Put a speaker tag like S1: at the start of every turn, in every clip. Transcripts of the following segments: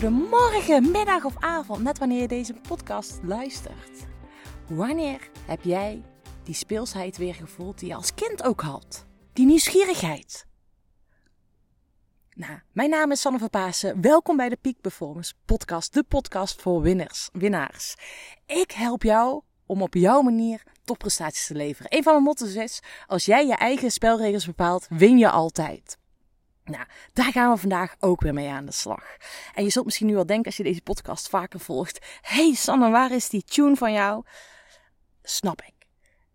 S1: goedemorgen, middag of avond, net wanneer je deze podcast luistert. Wanneer heb jij die speelsheid weer gevoeld die je als kind ook had? Die nieuwsgierigheid. Nou, mijn naam is Sanne van. Welkom bij de Peak Performance Podcast, de podcast voor winners, winnaars. Ik help jou om op jouw manier topprestaties te leveren. Een van mijn motto's is: als jij je eigen spelregels bepaalt, win je altijd. Nou, daar gaan we vandaag ook weer mee aan de slag. En je zult misschien nu wel denken als je deze podcast vaker volgt: hey Sanne, waar is die tune van jou? Snap ik.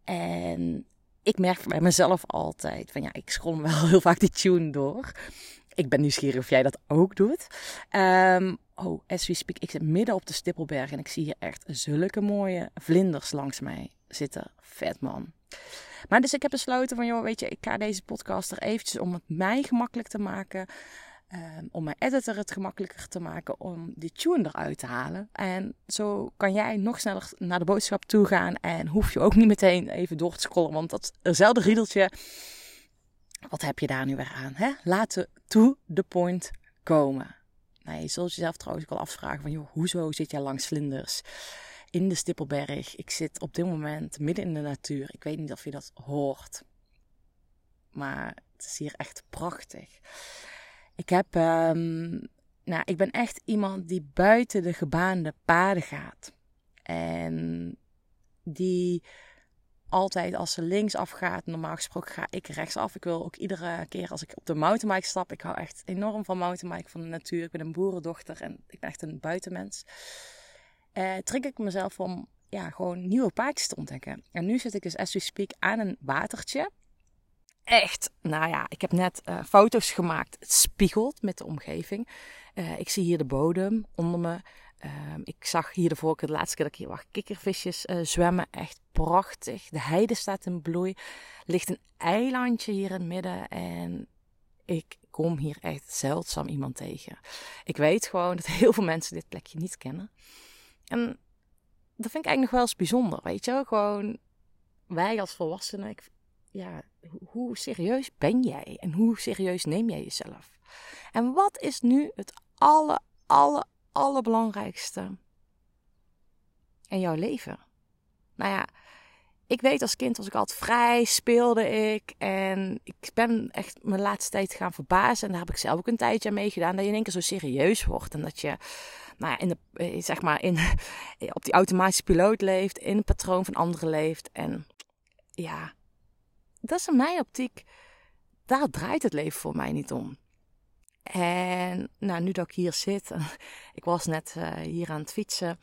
S1: En ik merk bij mezelf altijd van ja, ik scroll wel heel vaak die tune door. Ik ben nieuwsgierig of jij dat ook doet. Um, oh, as we speak, ik zit midden op de Stippelberg en ik zie hier echt zulke mooie vlinders langs mij zitten. Vet man. Maar dus ik heb besloten van, joh, weet je, ik ga deze podcast er eventjes om het mij gemakkelijk te maken. Um, om mijn editor het gemakkelijker te maken om die tune eruit te halen. En zo kan jij nog sneller naar de boodschap toe gaan. En hoef je ook niet meteen even door te scrollen. Want dat eenzelfde riedeltje. Wat heb je daar nu weer aan? Hè? Laten to the point komen. Nou, je zult jezelf trouwens ook wel afvragen van, joh, hoezo zit jij langs vlinders? In de Stippelberg. Ik zit op dit moment midden in de natuur. Ik weet niet of je dat hoort. Maar het is hier echt prachtig. Ik heb. Um, nou, ik ben echt iemand die buiten de gebaande paden gaat. En die altijd als ze links afgaat, normaal gesproken ga ik rechtsaf. Ik wil ook iedere keer als ik op de mountainbike stap. Ik hou echt enorm van mountainbike, van de natuur. Ik ben een boerendochter en ik ben echt een buitenmens uh, trek ik mezelf om ja, gewoon nieuwe paadjes te ontdekken. En nu zit ik dus, as we speak, aan een watertje. Echt, nou ja, ik heb net uh, foto's gemaakt. Het spiegelt met de omgeving. Uh, ik zie hier de bodem onder me. Uh, ik zag hier de vorige de laatste keer dat ik hier was, kikkervisjes zwemmen. Echt prachtig. De heide staat in bloei. Er ligt een eilandje hier in het midden. En ik kom hier echt zeldzaam iemand tegen. Ik weet gewoon dat heel veel mensen dit plekje niet kennen. En dat vind ik eigenlijk nog wel eens bijzonder, weet je Gewoon, wij als volwassenen, ik, ja, hoe serieus ben jij? En hoe serieus neem jij jezelf? En wat is nu het alle, alle, allerbelangrijkste in jouw leven? Nou ja, ik weet als kind was ik altijd vrij, speelde ik. En ik ben echt mijn laatste tijd gaan verbazen. En daar heb ik zelf ook een tijdje aan meegedaan. Dat je in één keer zo serieus wordt. En dat je nou ja, in de, eh, zeg maar in, op die automatische piloot leeft. In een patroon van anderen leeft. En ja, dat is in mijn optiek. Daar draait het leven voor mij niet om. En nou, nu dat ik hier zit. Ik was net uh, hier aan het fietsen.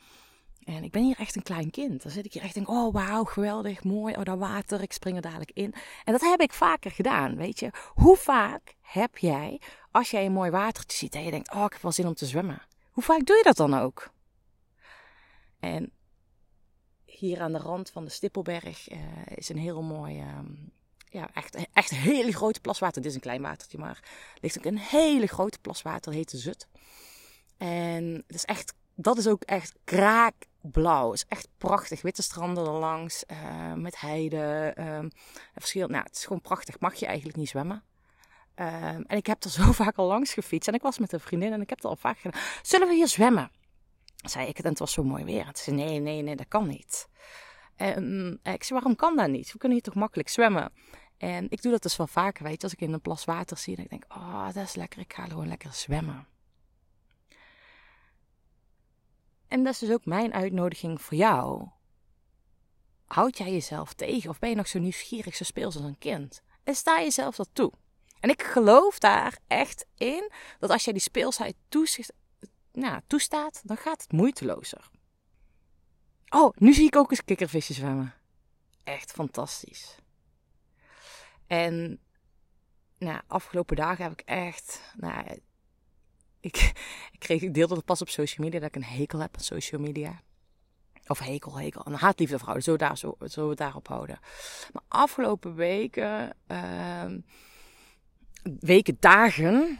S1: En ik ben hier echt een klein kind. Dan zit ik hier echt en denk, oh wauw, geweldig, mooi. Oh, dat water, ik spring er dadelijk in. En dat heb ik vaker gedaan, weet je. Hoe vaak heb jij, als jij een mooi watertje ziet en je denkt, oh, ik heb wel zin om te zwemmen. Hoe vaak doe je dat dan ook? En hier aan de rand van de Stippelberg uh, is een heel mooi, uh, ja, echt, echt hele grote plaswater. Dit is een klein watertje, maar ligt ook een hele grote plaswater, heet de Zut. En het is echt, dat is ook echt kraakblauw. Het is echt prachtig. Witte stranden erlangs, uh, met heide. Um, verschil, nou, het is gewoon prachtig. Mag je eigenlijk niet zwemmen. Um, en ik heb er zo vaak al langs gefietst. En ik was met een vriendin en ik heb er al vaak gedaan. Zullen we hier zwemmen? Zei ik het en het was zo mooi weer. Ze zei, nee, nee, nee, dat kan niet. Um, ik zei, waarom kan dat niet? We kunnen hier toch makkelijk zwemmen? En ik doe dat dus wel vaker, weet je. Als ik in een plas water zie en ik denk, oh, dat is lekker. Ik ga gewoon lekker zwemmen. En dat is dus ook mijn uitnodiging voor jou. Houd jij jezelf tegen of ben je nog zo nieuwsgierig, zo speels als een kind? En sta jezelf dat toe. En ik geloof daar echt in dat als jij die speelsheid nou, toestaat, dan gaat het moeitelozer. Oh, nu zie ik ook eens kikkervisjes zwemmen. Echt fantastisch. En nou, afgelopen dagen heb ik echt. Nou, ik, kreeg, ik deelde het pas op social media dat ik een hekel heb aan social media. Of hekel, hekel. Een haatliefde vrouw. Zo, daar, we het daarop houden. Maar afgelopen weken. Uh, weken, dagen,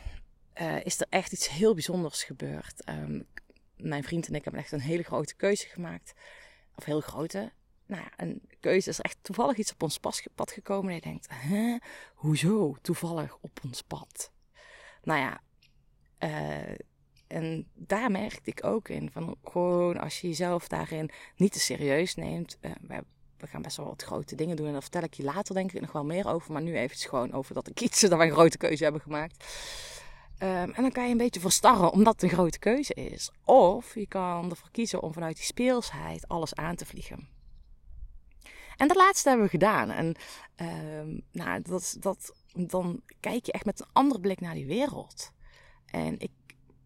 S1: uh, is er echt iets heel bijzonders gebeurd. Um, mijn vriend en ik hebben echt een hele grote keuze gemaakt. Of heel grote. Nou ja, een keuze is echt toevallig iets op ons pad gekomen. En je denkt, hè, hoezo toevallig op ons pad? Nou ja, uh, en daar merkte ik ook in. Van gewoon als je jezelf daarin niet te serieus neemt. Uh, we, we, gaan best wel wat grote dingen doen. En daar vertel ik je later denk ik nog wel meer over. Maar nu even gewoon over dat ik kiezen dat we een grote keuze hebben gemaakt. Um, en dan kan je een beetje verstarren omdat het een grote keuze is. Of je kan ervoor kiezen om vanuit die speelsheid alles aan te vliegen. En dat laatste hebben we gedaan. En um, nou, dat, dat, dan kijk je echt met een andere blik naar die wereld. En ik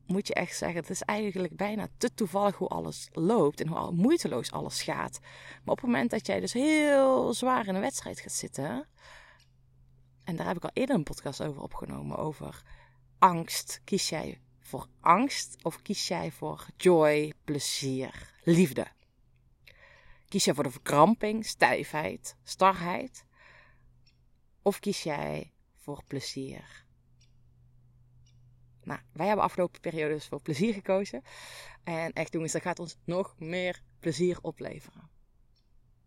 S1: moet je echt zeggen, het is eigenlijk bijna te toevallig hoe alles loopt en hoe moeiteloos alles gaat. Maar op het moment dat jij dus heel zwaar in een wedstrijd gaat zitten, en daar heb ik al eerder een podcast over opgenomen, over angst. Kies jij voor angst of kies jij voor joy, plezier, liefde? Kies jij voor de verkramping, stijfheid, starheid? Of kies jij voor plezier, nou, wij hebben afgelopen periode dus voor plezier gekozen. En echt jongens, dat gaat ons nog meer plezier opleveren.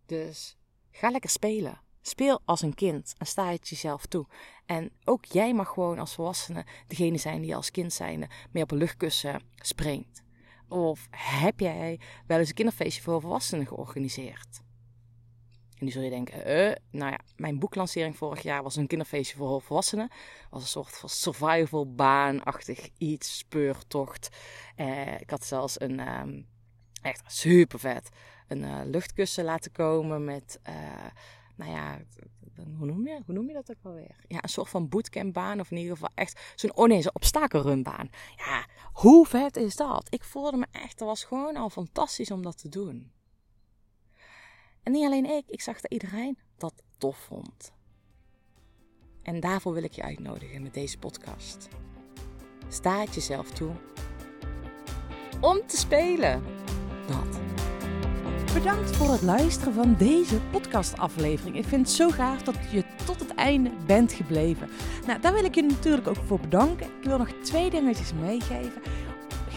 S1: Dus ga lekker spelen. Speel als een kind en sta het jezelf toe. En ook jij mag gewoon als volwassene degene zijn die als kind zijnde mee op een luchtkussen springt. Of heb jij wel eens een kinderfeestje voor volwassenen georganiseerd? En nu zul je denken, uh, nou ja, mijn boeklancering vorig jaar was een kinderfeestje voor volwassenen. was een soort van survival baanachtig iets, speurtocht. Uh, ik had zelfs een, um, echt super vet, een uh, luchtkussen laten komen met, uh, nou ja, hoe noem, je, hoe noem je dat ook alweer? Ja, een soort van bootcampbaan of in ieder geval echt zo'n, oh nee, zo'n obstakelrunbaan. Ja, hoe vet is dat? Ik voelde me echt, dat was gewoon al fantastisch om dat te doen. En niet alleen ik, ik zag dat iedereen dat tof vond. En daarvoor wil ik je uitnodigen met deze podcast. Sta jezelf toe om te spelen. Dat. Bedankt voor het luisteren van deze podcastaflevering. Ik vind het zo gaaf dat je tot het einde bent gebleven. Nou, daar wil ik je natuurlijk ook voor bedanken. Ik wil nog twee dingetjes meegeven.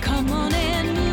S1: Come on and move.